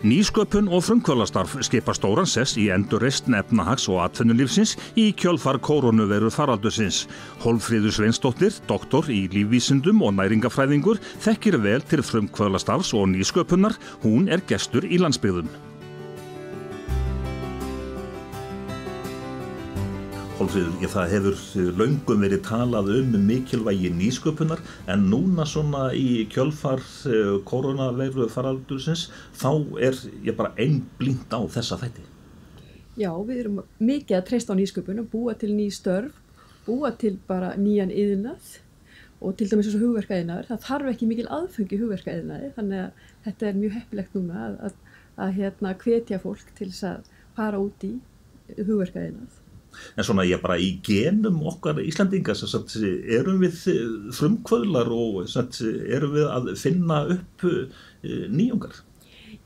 Nýsköpun og frumkvölastarf skipa stóran sess í endurreist nefnahags og atvinnulífsins í kjölfar koronaviru faraldusins. Holfríður Sveinsdóttir, doktor í lífvísindum og næringafræðingur, þekkir vel til frumkvölastarfs og nýsköpunar. Hún er gestur í landsbyðum. Það hefur laungum verið talað um mikilvægi nýsköpunar en núna svona í kjölfar eh, koronaveiru faraldursins þá er ég bara einn blind á þessa þætti. Já, við erum mikið að treysta á nýsköpun og búa til ný störf, búa til bara nýjan yðnað og til dæmis eins og hugverkaðinaður. Það þarf ekki mikil aðfengi hugverkaðinaði þannig að þetta er mjög heppilegt núna að, að, að hérna, hvetja fólk til þess að fara út í hugverkaðinað en svona ég bara í genum okkar Íslandingar sagt, erum við frumkvöðlar og sagt, erum við að finna upp eh, nýjungar?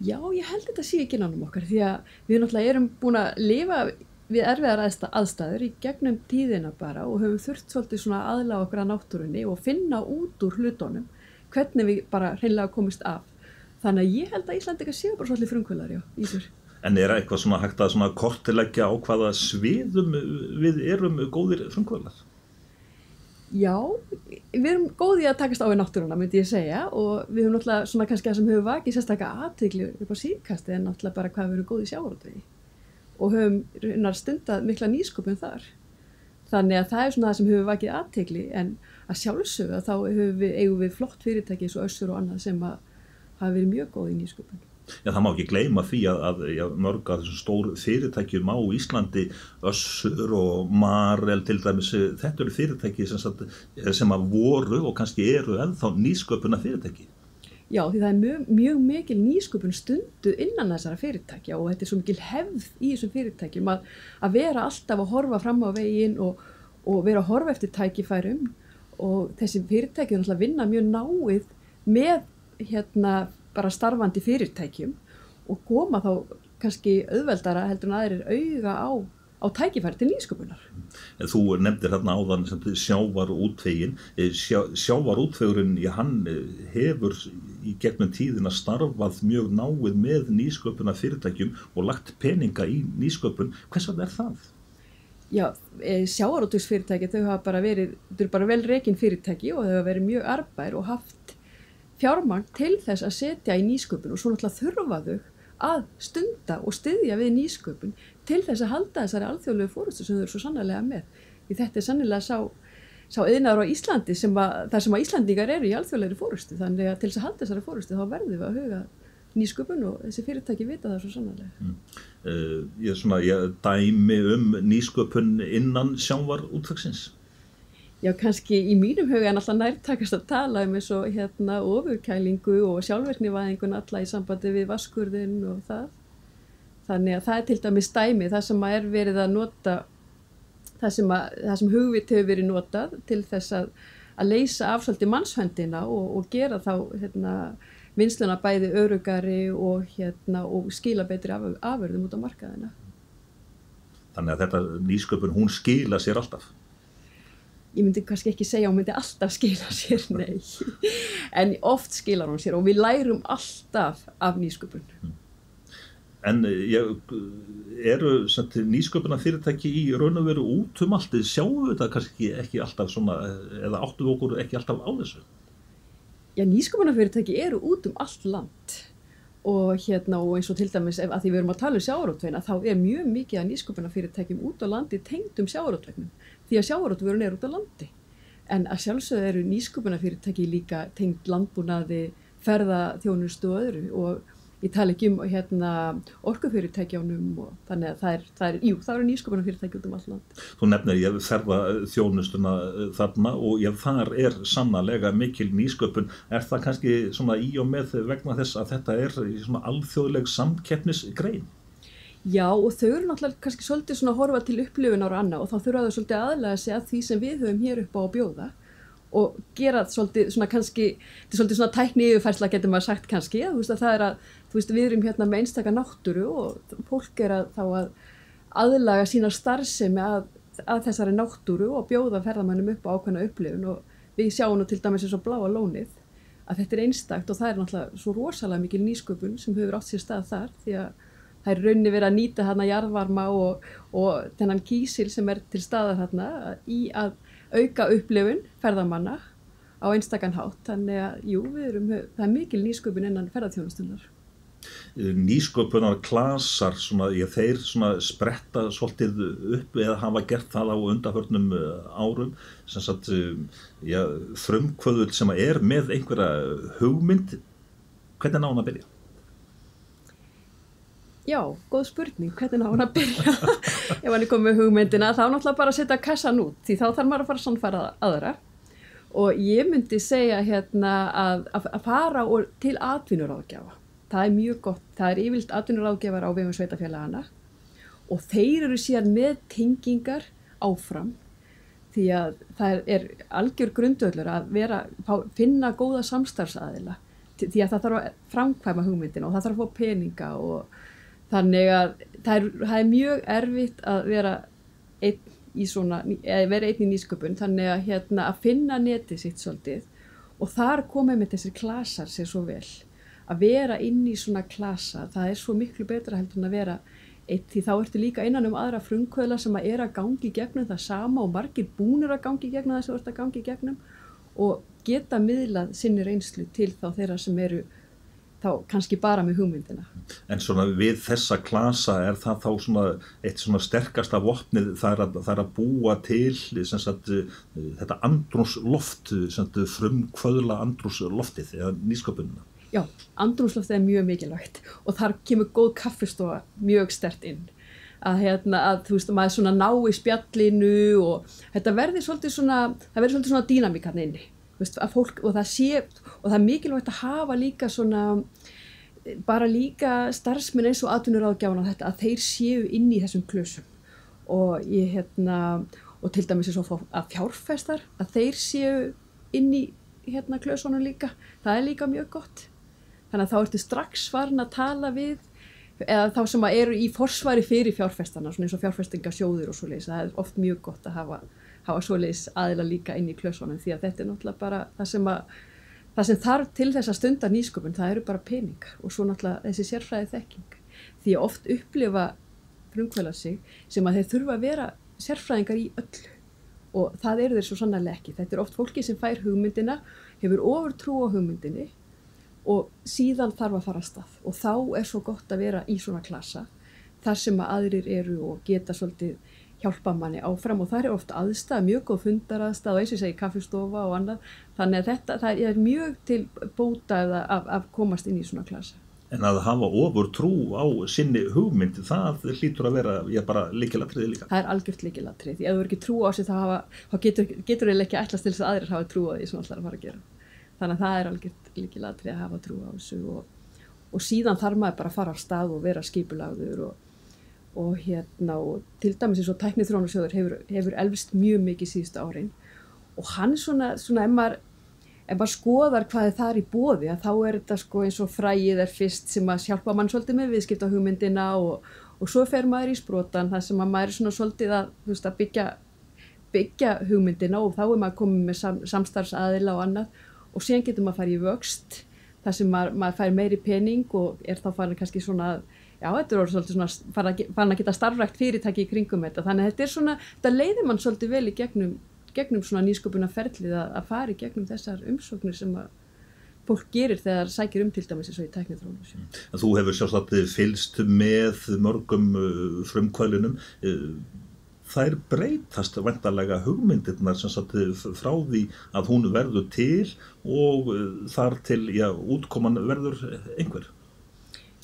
Já, ég held þetta sé ekki nánum okkar því að við náttúrulega erum búin að lifa við erfiðar aðstæður í gegnum tíðina bara og höfum þurft svolítið svona aðla okkur að náttúrunni og finna út úr hlutónum hvernig við bara hreinlega komist af. Þannig að ég held að Íslandika séu bara svolítið frumkvöðlar já, ísur En er eitthvað svona hægt að svona kortilegja á hvaða sviðum við erum góðir frumkvölar? Já, við erum góðið að takast á við náttúruna, myndi ég segja og við höfum náttúrulega svona kannski það sem höfum vakið sérstaklega aðtöklu upp á síðkasti en náttúrulega bara hvað við erum góðið sjávarútvegi og höfum stundað mikla nýskupum þar. Þannig að það er svona það sem höfum vakið aðtökli en að sjálfsögða þá við, eigum við flott fyrirtæki eins og össur og annað sem að hafa verið mjög góðið nýskupum. Já, það má ekki gleyma því að, að já, mörg að þessum stór fyrirtækjum á Íslandi, Össur og Marel til dæmis, þetta eru fyrirtæki sem, satt, sem að voru og kannski eru ennþá nýsköpuna fyrirtæki. Já, því það er mjög, mjög mikil nýsköpun stundu innan þessara fyrirtækja og þetta er svo mikil hefð í þessum fyrirtækjum að, að vera alltaf að horfa fram á veginn og, og vera að horfa eftir tækifærum og þessi fyrirtæki er náttúrulega að vinna mjög náið með hérna bara starfandi fyrirtækjum og koma þá kannski auðveldara heldur en aðeir auða á, á tækifæri til nýsköpunar. En þú nefndir hérna áðan sjávar útvegin, eh, sjá, sjávar útvegurinn, hann eh, hefur í gegnum tíðina starfað mjög náið með nýsköpuna fyrirtækjum og lagt peninga í nýsköpun. Hvers vegna er það? Já, eh, sjávarútvegsfyrirtæki þau hafa bara verið, þau eru bara vel reygin fyrirtæki og þau hafa verið mjög arbær og haft fjármagn til þess að setja í nýsköpun og svo náttúrulega þurfa þau að stunda og styðja við nýsköpun til þess að halda þessari alþjóðlegu fórustu sem þau eru svo sannlega með. Því þetta er sannilega sá, sá eðinaður á Íslandi sem að, þar sem að Íslandingar eru í alþjóðlegri fórustu þannig að til þess að halda þessari fórustu þá verðum við að huga nýsköpun og þessi fyrirtæki vita það svo sannlega. Mm. Uh, ég svona, ég dæmi um nýsköpun innan sjávar útvaksins já kannski í mínum huga en alltaf nærtakast að tala um eins og hérna ofurkælingu og sjálfverknivæðingun alla í sambandi við vaskurðin og það. Þannig að það er til dæmis dæmi það sem að er verið að nota það sem, að, það sem hugvit hefur verið notað til þess að að leysa afsöldi mannshöndina og, og gera þá hérna, vinsluna bæði örugari og, hérna, og skila betri af, afurðum út á markaðina. Þannig að þetta nýsköpun hún skila sér alltaf ég myndi kannski ekki segja hún myndi alltaf skila sér, nei en oft skilar hún sér og við lærum alltaf af nýsköpun hmm. En ég, eru nýsköpuna fyrirtæki í raun og veru út um allt, sjáum við þetta kannski ekki alltaf svona, eða áttum við okkur ekki alltaf á þessu? Já, nýsköpuna fyrirtæki eru út um allt land og hérna og eins og til dæmis ef að því við erum að tala um sjárótveina þá er mjög mikið að nýsköpuna fyrirtækjum út á landi tengdum sjárótvegnum því að sjávarútvörun er út á landi. En að sjálfsögðu eru nýsköpunafyrirtæki líka tengt landbúnaði ferðaþjónustu og öðru. Og ég tala ekki um hérna, orkufyrirtækjánum og þannig að það er, það er, jú, það eru nýsköpunafyrirtæki út um all land. Þú nefnir ég ferðaþjónustuna eh, þarna og ég þar er sannlega mikil nýsköpun, er það kannski svona í og með vegna þess að þetta er svona alþjóðleg samkeppnisgrein? Já og þau eru náttúrulega kannski svolítið svona að horfa til upplifunar og annað og þá þurfa þau svolítið aðlæða sig að því sem við höfum hér upp á að bjóða og gera svolítið svona kannski, þetta er svolítið svona tækni yfirfærsla getur maður sagt kannski, að, veist, að það er að þú veist við erum hérna með einstakar náttúru og fólk er að þá að aðlaga sína starfsemi að, að þessari náttúru og bjóða ferðamannum upp á ákveðna upplifun og við sjáum nú til dæmis eins og bláa lónið að þetta er einstakt og það er náttúrulega svo rosalega mikil nýsköpun sem hefur átt sér stað þar því að það er raunni verið að nýta hana jarðvarma og, og þennan kísil sem er til staðar hana í að auka upplifun ferðamanna á einstakann hátt. Þannig að jú, erum, það er mikil nýsköpun innan ferðarþjónustunar nýsköpunar klasar svona, ég, þeir svona spretta svolítið upp eða hafa gert það á undahörnum eh, árum. Sem sagt eh, ja, frumkvöðul sem er með einhverja hugmynd hvernig ná hann að byrja? Já, góð spurning, hvernig ná hann að byrja? Ef hann er komið hugmyndina þá náttúrulega bara að setja kassan út því þá þarf maður að fara sannfæra aðra. Og ég myndi segja hérna að, að fara til atvinnur áðgjafa það er mjög gott, það er yfirlt atvinnuráðgefar á vegum sveitafélagana og þeir eru síðan með tengingar áfram því að það er algjör grundöðlur að vera, finna góða samstarfsaðila því að það þarf að framkvæma hugmyndina og það þarf að fá peninga og þannig að það er, það er mjög erfitt að vera einn í svona, eða vera einn í nýsköpun þannig að hérna að finna neti sitt svolítið og þar komið með þessir klasar sér svo vel að vera inn í svona klasa, það er svo miklu betra heldur en að vera eitt því þá ertu líka einan um aðra frumkvöðla sem að er að gangi gegnum það sama og margir búnir að gangi gegnum það sem ert að gangi gegnum og geta miðlað sinni reynslu til þá þeirra sem eru þá kannski bara með hugmyndina. En svona við þessa klasa er það þá svona eitt svona sterkasta vopnið það er að, það er að búa til sagt, þetta andrúsloft, frumkvöðla andrúsloftið eða nýsköpunina já, andrumsloftið er mjög mikilvægt og þar kemur góð kaffistofa mjög stert inn. Að, hérna, að þú veist, maður svona ná í spjallinu og þetta verður svolítið svona, það verður svolítið svona dýnamík hann inni, veist, að fólk, og það sé, og það er mikilvægt að hafa líka svona, bara líka starfsmenn eins og atvinnur áðgjáðan á þetta, að þeir séu inn í þessum klösum og ég, hérna, og til dæmis er svo að fjárfestar, að þeir séu inn í hérna klösunum líka, það er líka mjög gott þannig að þá ertu strax farin að tala við eða þá sem að eru í forsvari fyrir fjárfestana svona eins og fjárfestingasjóður og svo leiðis það er oft mjög gott að hafa, hafa svo leiðis aðila líka inn í klösunum því að þetta er náttúrulega bara það sem að það sem þarf til þess að stunda nýsköpun það eru bara pening og svo náttúrulega þessi sérfræði þekking því að oft upplifa frumkvæla sig sem að þeir þurfa að vera sérfræðingar í öllu. Og það eru þeir svo sannarlega ekki. Þetta er oft fólki sem fær hugmyndina hefur ofur trú á hugmyndinni og síðan þarf að fara að stað. Og þá er svo gott að vera í svona klassa þar sem að aðrir eru og geta svolítið hjálpa manni áfram. Og það er ofta aðstæð, mjög góð fundaraðstæð og eins og segi kaffistofa og annað. Þannig að þetta, það er mjög til bóta að, að komast inn í svona klassa. En að hafa ofur trú á sinni hugmynd, það hlýtur að vera, ég bara líkilatriði líka. Það er algjört líkilatrið, því að þú er ekki trú á sig þá getur þau ekki ætlast til þess að aðrir hafa trú á því sem alltaf er að fara að gera þannig að það er algjört líkilatri að hafa trú á þessu og, og síðan þarf maður bara að fara á stað og vera skipulagður og, og hérna og til dæmis eins og tæknið þrónarsjóður hefur, hefur elvist mjög mikið síðustu árin og hann svona, svona ef maður maður skoðar hvað er þar í bóði að þá er þetta sko eins og fræið er fyrst sem að hjálpa mann svolítið með viðskipta hugmyndina og, og svo fer maður í sprótan þar sem að maður er svona svolítið að, veist, að byggja, byggja hugmyndina og þá er maður komið með sam, samstarfsaðila og annað og síðan getur maður að fara í vöxt þar sem maður, maður fær meiri pening og er þá farin kannski svona já, þetta er svolítið svona farin að geta starfrækt fyrirtæki í kringum þetta. Þannig að þetta er svona, þetta leiðir mann svolítið vel í gegnum, gegnum svona nýsköpuna ferlið að, að fara í gegnum þessar umsóknir sem að fólk gerir þegar sækir um til dæmis eins og í tæknið þróun. Þú hefur sjálfsagt fylst með mörgum uh, frumkvælunum þær breytast vantarlega hugmyndirnar sem satt frá því að hún verður til og uh, þar til, já, útkoman verður einhver.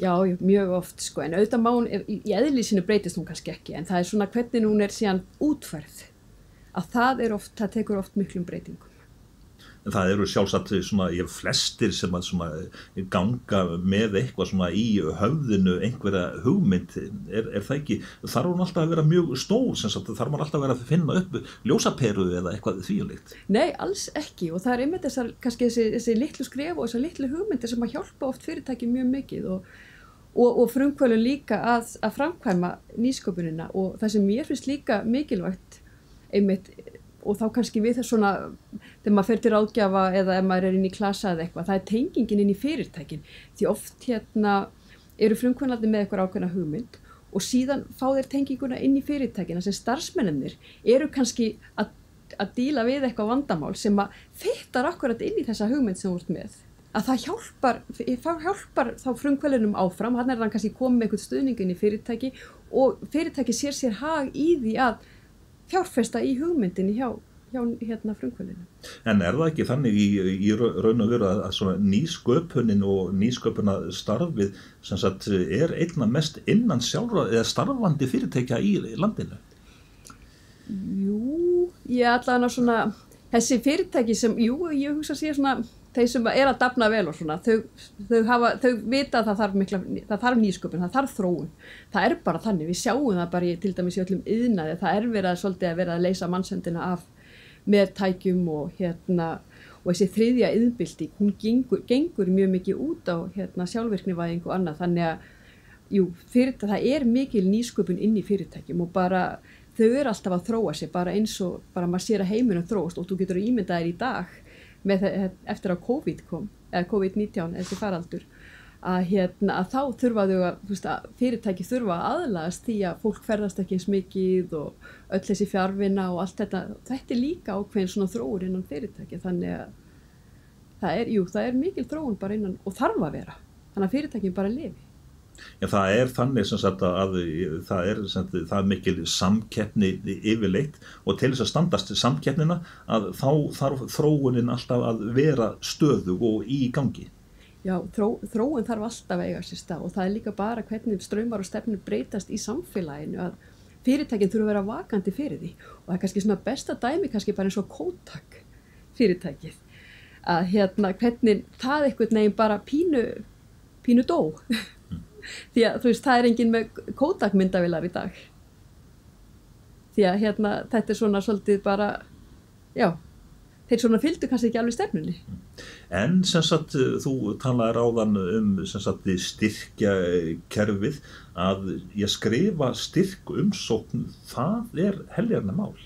Já, mjög oft sko, en auðvitað má hún, í eðlísinu breytist hún kannski ekki, en það er svona hvernig hún er síðan útferð, að það er oft, það tekur oft miklum breytingum en það eru sjálfsagt svona, ég hef flestir sem að svona, ganga með eitthvað svona í höfðinu einhverja hugmynd er, er það ekki, þarf hún alltaf að vera mjög stór, sagt, þarf hún alltaf að vera að finna upp ljósaperu eða eitthvað þvíulikt Nei, alls ekki og það er einmitt þessar, kannski þessi, þessi litlu skref og þessar litlu hugmyndir sem að hjálpa oft fyrirtæki mjög mikið og, og, og frumkvölu líka að, að framkvæma nýsköpunina. Og það sem mér finnst líka mikilvægt einmitt og þá kannski við þess svona þegar maður fer til ráðgjafa eða ef maður er inn í klasa eða eitthvað, það er tengingin inn í fyrirtækin. Því oft hérna eru frumkvöndaldi með eitthvað ákveðna hugmynd og síðan fá þeir tenginguna inn í fyrirtækina sem starfsmennir eru kannski að, að díla við eitthvað vandamál sem að fyrtar akkurat inn í þessa hugmynd sem þú ert með. Að það hjálpar, það hjálpar þá frumkvölinum áfram, hann er hann kannski komið með eitthvað stuðningin í fyrirtæki og fyrirtæki sér sér hag í því að fjárfesta í hugmyndinni hjá, hjá hérna frumkvölinu. En er það ekki þannig í, í raun og veru að, að nýsköpunin og nýsköpuna starfið sagt, er einna mest innan sjálfra eða starfandi fyrirtækja í landinu? Jú, ég er allavega svona, þessi fyrirtæki sem, jú, ég hugsa að sé svona þeir sem er að dafna vel og svona þau, þau, hafa, þau vita að það þarf, mikla, það þarf nýsköpun, það þarf þróun það er bara þannig, við sjáum það bara í, til dæmis í öllum yðnaði, það er verið að að vera að leysa mannsendina af með tækjum og hérna og þessi þriðja yðbilding, hún gengur, gengur mjög mikið út á hérna, sjálfvirknivæðing og annað, þannig að jú, fyrir, það er mikil nýsköpun inn í fyrirtækjum og bara þau eru alltaf að þróa sig, bara eins og bara maður sér að heiminum þróast og þú getur að ímynda þér í dag með, eftir að COVID kom, eða COVID-19 þessi faraldur að, hérna, að þá þurfaðu að, veist, að fyrirtæki þurfa að aðlast því að fólk ferðast ekki eins mikið og öll þessi fjárvinna og allt þetta. Þetta er líka ákveðin svona þróur innan fyrirtæki þannig að það er, jú, það er mikil þróun bara innan og þarf að vera, þannig að fyrirtækin bara lifi. Já, það er þannig sem sagt að, að það er, sagt, það er mikil samkeppni yfirleitt og til þess að standast samkeppnina að þá þarf þróunin alltaf að vera stöðu og í gangi. Já, þró, þróun þarf alltaf að eiga sér stað og það er líka bara hvernig ströymar og stefnur breytast í samfélaginu að fyrirtækinn þurfa að vera vakandi fyrir því. Og það er kannski svona besta dæmi kannski bara eins og kótak fyrirtækið að hérna hvernig það eitthvað nefn bara pínu, pínu dó. Því að þú veist, það er engin með kódakmyndavilar í dag. Því að hérna þetta er svona svolítið bara já, þeir svona fylgdu kannski ekki alveg stefnunni. En sem sagt, þú talaði ráðan um sem sagt styrkja kerfið að ég skrifa styrk umsókn það er helgarna mál.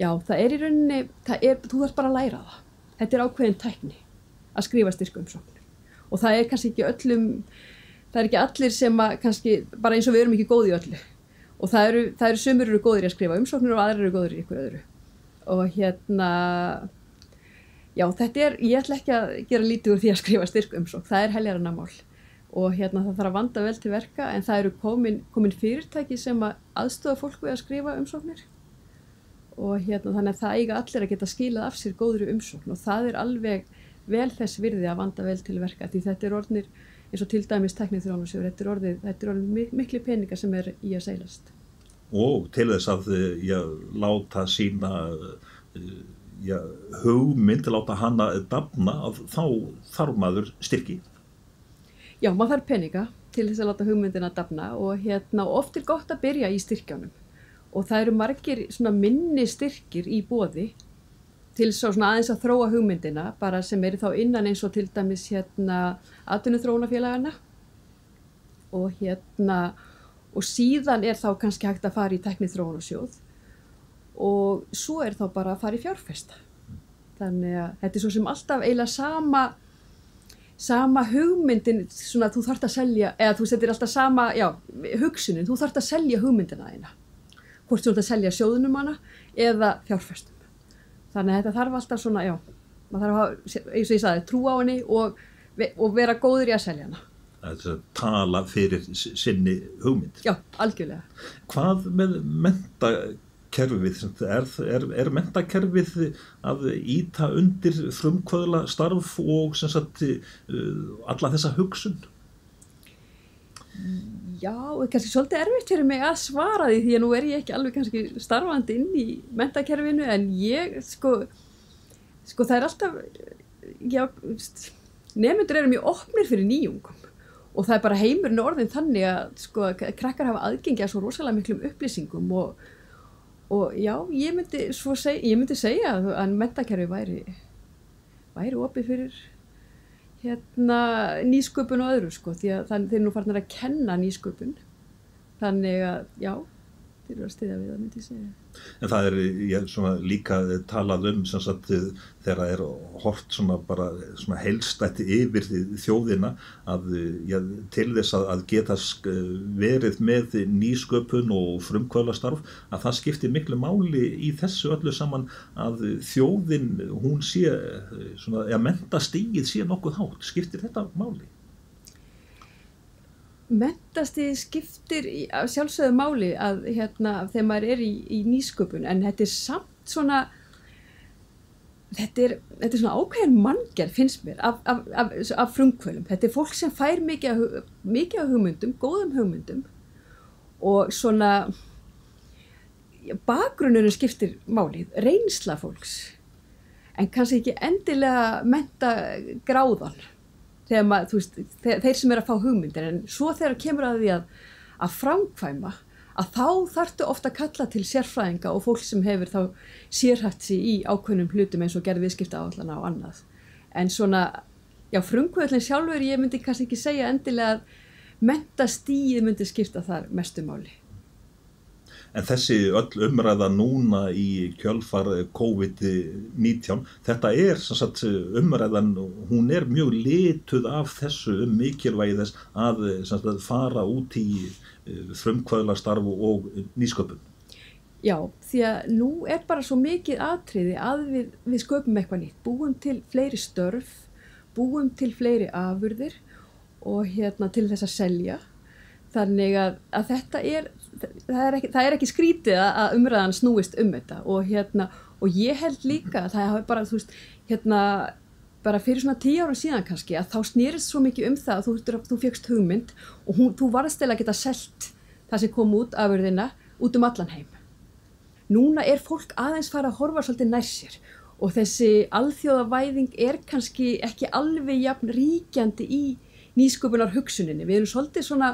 Já, það er í rauninni er, þú þarf bara að læra það. Þetta er ákveðin tækni að skrifa styrk umsókn og það er kannski ekki öllum það er ekki allir sem að kannski, bara eins og við erum ekki góði í öllu. Og það eru, það eru sumur eru góðir að skrifa umsóknir og aðrir eru góðir í ykkur öðru og hérna já þetta er, ég ætla ekki að gera lítið úr því að skrifa styrk umsókn, það er heljarana mál. Og hérna það þarf að vanda vel til verka en það eru komin, komin fyrirtæki sem að aðstofa fólk við að skrifa umsóknir. Og hérna þannig að það eiga allir að geta skilað af sér góðri umsókn. Og það er alveg vel þess virði að vanda vel til verka því þetta er orðnir eins og til dæmis teknið þrónusjóður, þetta er orðið, þetta er orðið miklu peningar sem er í að seilast. Og til þess að já, láta sína já, hugmynd, láta hana dafna, þá þarf maður styrki. Já, maður þarf peninga til þess að láta hugmyndina dafna og hérna, oft er gott að byrja í styrkjánum og það eru margir minni styrkir í bóði til svo aðeins að þróa hugmyndina bara sem eru þá innan eins og til dæmis hérna atvinnu þróunafélagana og hérna og síðan er þá kannski hægt að fara í teknið þróunasjóð og svo er þá bara að fara í fjárfesta. Þannig að þetta er svo sem alltaf eiginlega sama sama hugmyndin svona þú þarfst að selja eða þú setir alltaf sama, já, hugsunin þú þarfst að selja hugmyndina þína. Hvort þú þarfst að selja sjóðunum hana eða fjárfestum. Þannig að þetta þarf alltaf svona, já maður þarf að eins og ég saði, trú á henni og, og vera góður í að selja hana að tala fyrir sinni hugmynd. Já, algjörlega. Hvað með mentakerfið er, er, er mentakerfið að íta undir frumkvöðla starf og sagt, uh, alla þessa hugsun? Já, kannski svolítið erfitt fyrir mig að svara því því að nú er ég ekki alveg kannski starfandi inn í mentakerfinu en ég, sko, sko það er alltaf, já, nefndur eru mjög opnir fyrir nýjungum og það er bara heimurinn orðin þannig að, sko, krakkar hafa aðgengja svo rosalega miklum upplýsingum og, og já, ég myndi, seg, ég myndi segja að mentakerfi væri, væri opið fyrir hérna nýsköpun og öðru sko því að þeir eru nú farin að kenna nýsköpun. Þannig að já fyrir að stiðja við það myndi ég segja. En það er ég, svona, líka talað um sagt, þegar það er hort svona bara svona heilstætti yfir þjóðina að já, til þess að, að geta verið með nýsköpun og frumkvölastarf að það skiptir miklu máli í þessu öllu saman að þjóðin hún sé að mentastígið sé nokkuð hátt, skiptir þetta máli? Mentastið skiptir sjálfsögðu máli að hérna þegar maður er í, í nýsköpun en þetta er samt svona þetta er, þetta er svona ákveðin manngjörð finnst mér af, af, af, af frumkvölum. Þetta er fólk sem fær mikið, mikið af hugmyndum, góðum hugmyndum og svona bakgrunnurinn skiptir máli reynsla fólks en kannski ekki endilega menta gráðan maður, veist, þeir, þeir sem er að fá hugmyndir en svo þegar kemur að því að, að framkvæma að þá þartu ofta að kalla til sérfræðinga og fólk sem hefur þá sérhætt sér í ákveðnum hlutum eins og gerði viðskipta áallana og annað. En svona, já, frumkvöldin sjálfur ég myndi kannski ekki segja endilega að mentastíð myndi skipta þar mestumáli en þessi öll umræða núna í kjölfar COVID-19 þetta er sagt, umræðan, hún er mjög lituð af þessu um mikilvægi þess að sagt, fara út í eh, frumkvöðlastarfu og nýsköpun. Já, því að nú er bara svo mikið atriði að við, við sköpum eitthvað nýtt, búum til fleiri störf, búum til fleiri afurðir og hérna til þess að selja þannig að, að þetta er það er ekki, það er ekki skrítið að umræðan snúist um þetta og hérna og ég held líka að það hafi bara þú veist hérna bara fyrir svona tíu ára síðan kannski að þá snýrist svo mikið um það að þú, þú fegst hugmynd og hún, þú varst eða að geta selt það sem kom út af verðina út um allan heim. Núna er fólk aðeins fara að horfa svolítið nær sér og þessi alþjóðavæðing er kannski ekki alveg jafn ríkjandi í nýsköpunar hugsuninni við erum svolítið svona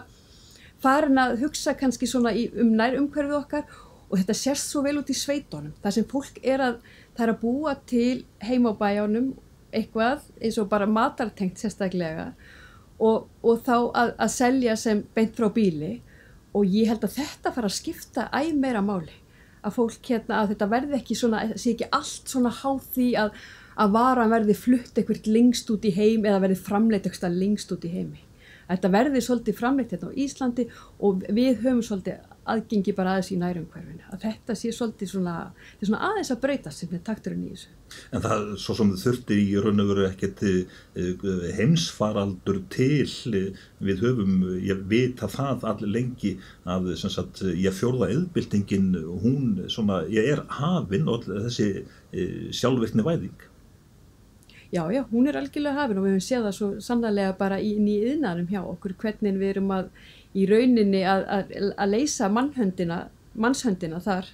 farin að hugsa kannski svona í, um nær umhverfið okkar og þetta sérst svo vel út í sveitónum það sem fólk er að, er að búa til heim á bæjánum eitthvað eins og bara matartengt sérstaklega og, og þá að, að selja sem beint frá bíli og ég held að þetta fara að skipta æg meira máli að fólk hérna að þetta verði ekki svona, sé ekki allt svona háð því að, að varan verði flutt eitthvað lengst út í heim eða verði framleitt eitthvað lengst út í heimi þetta verði svolítið framleitt hérna á Íslandi og við höfum svolítið aðgengi bara aðeins í nærumhverfinu. Að þetta sé svolítið svona, svona aðeins að breytast sem er takturinn í þessu. En það svo sem þurfti í raun og veru ekkert eh, heimsfaraldur til við höfum, ég vita það allir lengi að sagt, ég fjórða eðbildingin hún svona, ég er hafinn og þessi eh, sjálfveikni væðing Já, já, hún er algjörlega hafin og við höfum séð það svo sannlega bara í nýðinarum hjá okkur hvernig við erum að í rauninni að, að, að leysa mannhöndina, mannshöndina þar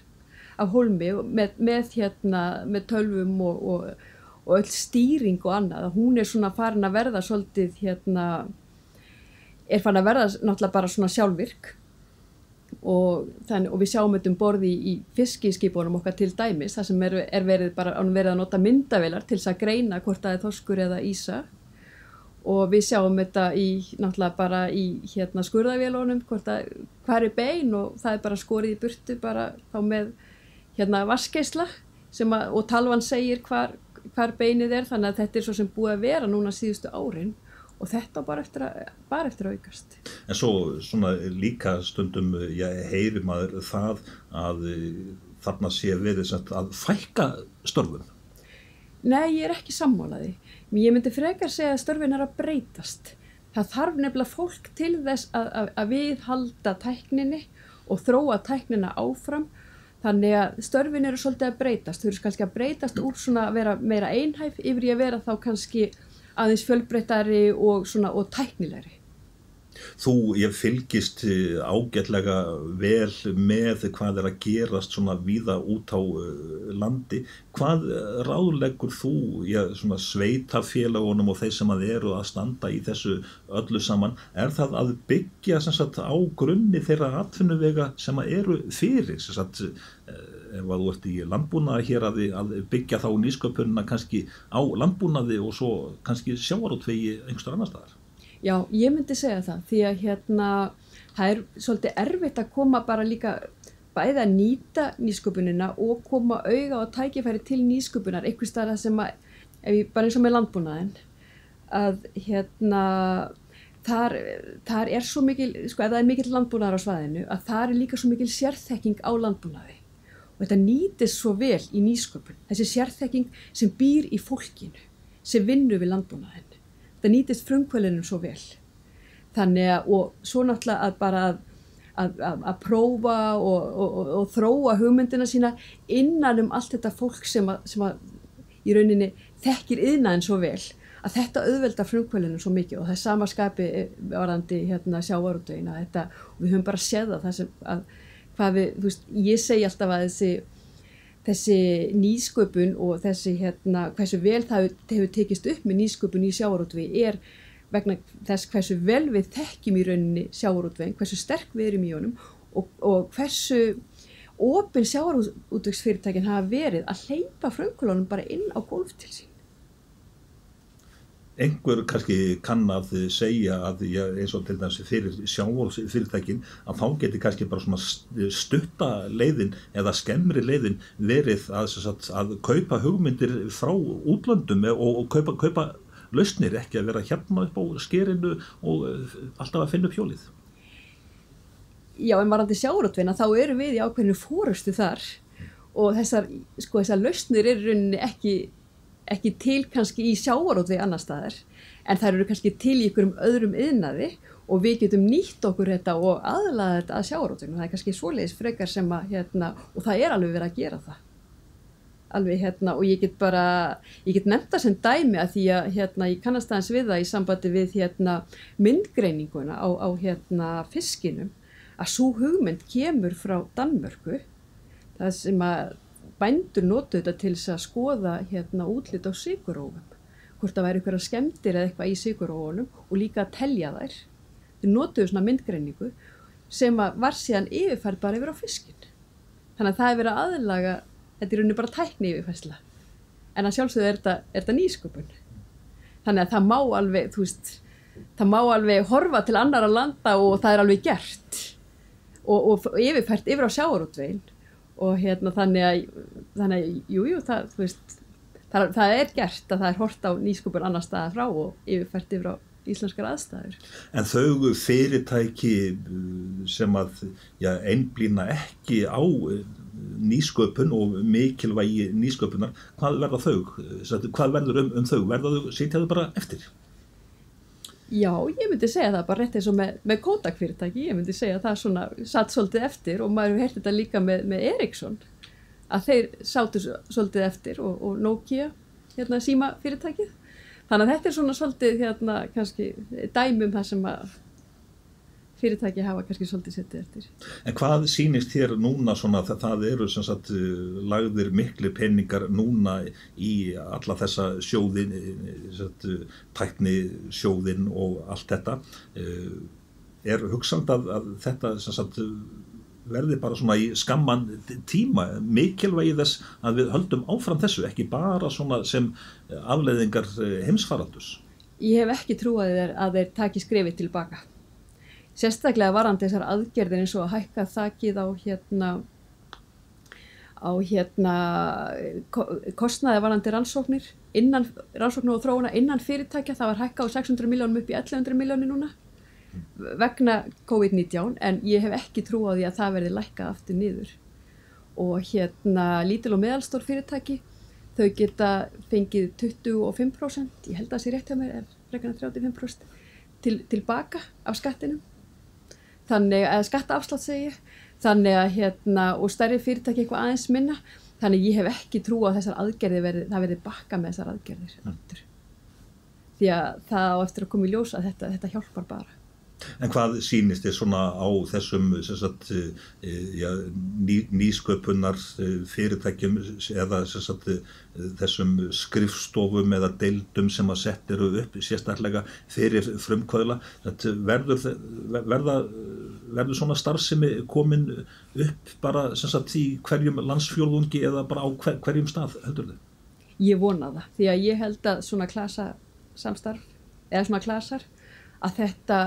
af holmi með, með, hérna, með tölvum og, og, og öll stýring og annað. Hún er svona farin að verða svolítið, hérna, er farin að verða náttúrulega bara svona sjálfvirk og, þann, og við sjáum þetta um borði í, í fiskiskipunum okkar til dæmis þar sem er, er verið, bara, verið að nota myndavilar til þess að greina hvort það er þoskur eða ísa og við sjáum þetta í náttúrulega bara í hérna skurðavélunum hvort að hver er bein og það er bara skorið í burtu bara þá með hérna vaskeisla og talvan segir hvar, hvar beinið er þannig að þetta er svo sem búið að vera núna síðustu árin og þetta bara eftir að, bara eftir að aukast. En svo svona líka stundum ég heyri maður það að þarna sé verið að fælka störfum. Nei, ég er ekki sammálaði. Ég myndi frekar segja að störfin er að breytast. Það þarf nefnilega fólk til þess að, að, að við halda tækninni og þróa tæknina áfram þannig að störfin eru svolítið að breytast. Þau eru kannski að breytast úr svona að vera meira einhæf yfir í að vera þá kannski aðeins fjölbreyttari og, og tæknilegri. Þú, ég fylgist eh, ágætlega vel með hvað er að gerast svona víða út á eh, landi. Hvað ráðleggur þú já, sveitafélagunum og þeir sem að eru að standa í þessu öllu saman? Er það að byggja sagt, á grunni þeirra atvinnuvega sem að eru fyrir? Sagt, eh, ef að þú ert í landbúnaði hér að, að byggja þá nýsköpunina kannski á landbúnaði og svo kannski sjáarótvegi einhverstur annar staðar. Já, ég myndi segja það því að hérna það er svolítið erfitt að koma bara líka bæði að nýta nýsköpunina og koma auga og tækifæri til nýsköpunar einhver starf sem að, ég bara eins og með landbúnaðin að hérna þar, þar er svo mikil, sko ef það er mikil landbúnaðar á svaðinu að þar er líka svo mikil sérþekking á landbúnaði og þetta nýtist svo vel í nýsköpun. Þessi sérþekking sem býr í fólkinu sem vinnur við landbúnaðin þetta nýtist frumkvölinum svo vel. Þannig að og svo náttúrulega að bara að, að, að, að prófa og, og, og, þróa hugmyndina sína innan um allt þetta fólk sem að, sem að í rauninni þekkir yðnaðin svo vel að þetta auðvelda frumkvölinu svo mikið. Og það er samaskapi varandi hérna sjávarútögin að þetta. Og við höfum bara séð það sem að hvað við, þú veist, ég segi alltaf að þessi, þessi nýsköpun og þessi hérna, hversu vel það hefur tekist upp með nýsköpun í sjávarútvi er vegna þess hversu vel við þekkjum í rauninni sjávarútvegin, hversu sterk við erum í honum og, og hversu ofinn sjávarútvegsfyrirtækin hafa verið að hleypa fröngulónum bara inn á golf til sín einhver kannski kann að segja að já, eins og til dæmis fyrir sjávolsfyrirtækin að þá geti kannski bara svona stutta leiðin eða skemmri leiðin verið að, að, að kaupa hugmyndir frá útlöndum og, og kaupa, kaupa lausnir ekki að vera hérna upp á skerinu og eh, alltaf að finna upp hjólið. Já en varandi sjárótvina þá eru við í ákveðinu fórustu þar og þessar, sko, þessar lausnir eru ekki ekki til kannski í sjáarótvi annar staðar en það eru kannski til í ykkurum öðrum yðnaði og við getum nýtt okkur þetta og aðlaða þetta að sjáarótvinu það er kannski svoleiðis frekar sem að hérna, og það er alveg verið að gera það. Alveg hérna og ég get bara ég get nefnda sem dæmi að því að hérna ég kannast aðeins við það í sambandi við hérna myndgreininguna á, á hérna fiskinum að svo hugmynd kemur frá Danmörku. Það sem að bændur notu þetta til þess að skoða hérna útlitt á sigurófum hvort það væri eitthvað skemmtir eða eitthvað í sigurófunum og líka að telja þær. Þau notuðu svona myndgreiningu sem var síðan yfirfærd bara yfir á fiskin þannig að það er verið aðlaga þetta er rauninni bara tækni yfirfærsla. En að sjálfsögðu er þetta, þetta nýsköpun. Þannig að það má alveg þú veist, það má alveg horfa til annar að landa og það er alveg gert. Og, og yfirfært yfir á sjáarútvegin og hérna þannig að, þannig að jú, jú, það, veist, það, það er gert að það er hort á nýskupur annar staða frá og yfirfært yfir á íslenskar aðstæður. En þau fyrirtæki sem að já, einblýna ekki á nýsköpun og mikilvægi nýsköpunar, hvað verða þau? Hvað verður um, um þau? Verða þau, sýtjaðu bara eftir? Já, ég myndi segja það bara rétt eins og með, með Kodak fyrirtæki, ég myndi segja það svona satt svolítið eftir og maður hert þetta líka með, með Ericsson að þeir sátu svolítið eftir og, og Nokia, hérna síma fyrirtækið. Þannig að þetta er svona svolítið hérna kannski dæmum það sem að fyrirtæki hafa kannski svolítið settið eftir. En hvað sýnist þér núna svona það, það eru sem sagt lagðir miklu penningar núna í alla þessa sjóðin, sagt, tækni sjóðin og allt þetta. Er hugsand að, að þetta sem sagt verði bara svona í skamman tíma mikilvægi þess að við höldum áfram þessu, ekki bara svona sem afleiðingar heimsfaraldus? Ég hef ekki trúið að þeir taki skrefið tilbaka sérstaklega varandi þessar aðgerðir eins og að hækka þakkið á hérna á hérna kostnaði varandi rannsóknir. Innan rannsóknir og þróuna innan fyrirtækja það var hækka á 600 miljónum upp í 1100 miljónir núna vegna COVID-19 en ég hef ekki trú á því að það verði lækkað aftur niður. Og hérna lítil og meðalstór fyrirtæki þau geta fengið 25% ég held að það sé rétt hjá mér er frekana 35% til, tilbaka af skattinum þannig að skattaafslátt segi þannig að hérna og stærri fyrirtæki eitthvað aðeins minna. Þannig ég hef ekki trú á þessar aðgerði verið, það verið bakka með þessar aðgerðir mm. því að það á eftir að koma í ljós að þetta, þetta hjálpar bara En hvað sýnist þið svona á þessum sagt, eh, ja, ný, nýsköpunar eh, fyrirtækjum eða sagt, eh, þessum skrifstofum eða deildum sem að setja eru upp sérstaklega fyrir frumkvöðla verður, verða, verður svona starfsemi komin upp bara sagt, í hverjum landsfjólfungi eða bara á hver, hverjum stað heldur þið? Ég vona það því að ég held að svona klasa samstarf eða svona klasar að þetta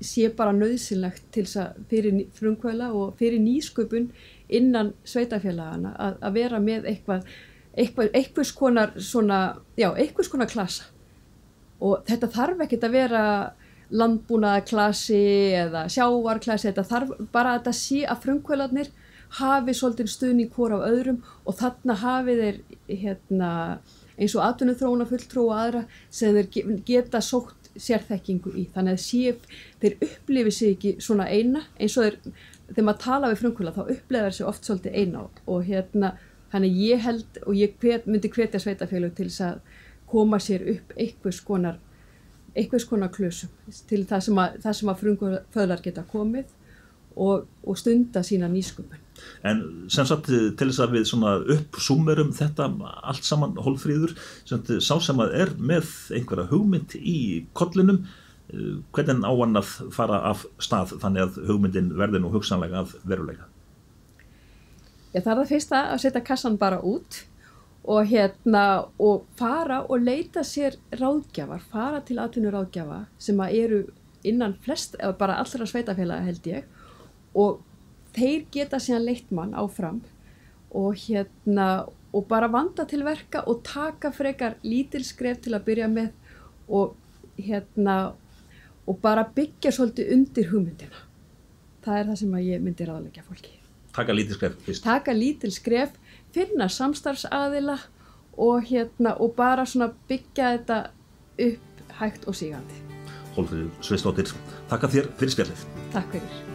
sé bara nöðsynlegt til þess að fyrir frumkvæla og fyrir nýsköpun innan sveitafélagana að, að vera með eitthvað, eitthvað einhvers konar svona, já, einhvers konar klasa. Og þetta þarf ekkert að vera landbúnaðaklasi eða sjávarklasi, þetta þarf bara að þetta sé að frumkvölarnir hafi svolítið stuðning hvora af öðrum og þarna hafi þeir hérna, eins og atvinnum þróuna fulltrú og aðra sem þeir geta sótt sérþekkingu í. Þannig að síf, þeir upplifi sig ekki svona eina eins og þeir þegar maður tala við frumkvöla þá upplifa þeir sig oft svolítið eina og hérna þannig ég held og ég hvet, myndi hvetja sveitafélug til þess að koma sér upp einhvers konar einhvers konar klusum til það sem að, að frumkvölar geta komið og, og stunda sína nýsköpun En sem sagt til þess að við svona uppsúmerum þetta allt saman hólfríður, sem sagt sá sem að er með einhverja hugmynd í kollinum, eh, hvernig á hann að fara af stað þannig að hugmyndin verði nú hugsanlega af veruleika? Já það er það fyrsta að setja kassan bara út og hérna og fara og leita sér ráðgjafar, fara til atvinnur ráðgjafa sem að eru innan flest, eða bara allra sveitafélaga held ég og þeir geta síðan leitt mann áfram og hérna og bara vanda til verka og taka frekar lítil skref til að byrja með og hérna og bara byggja svolítið undir hugmyndina. Það er það sem ég myndir aðalegja fólki. Taka lítil skref fyrst. Taka lítil skref, finna samstarfsaðila og hérna og bara svona byggja þetta upp hægt og sígandi. Hólfrið Sveistóttir, takk að þér fyrir spjallið. Takk fyrir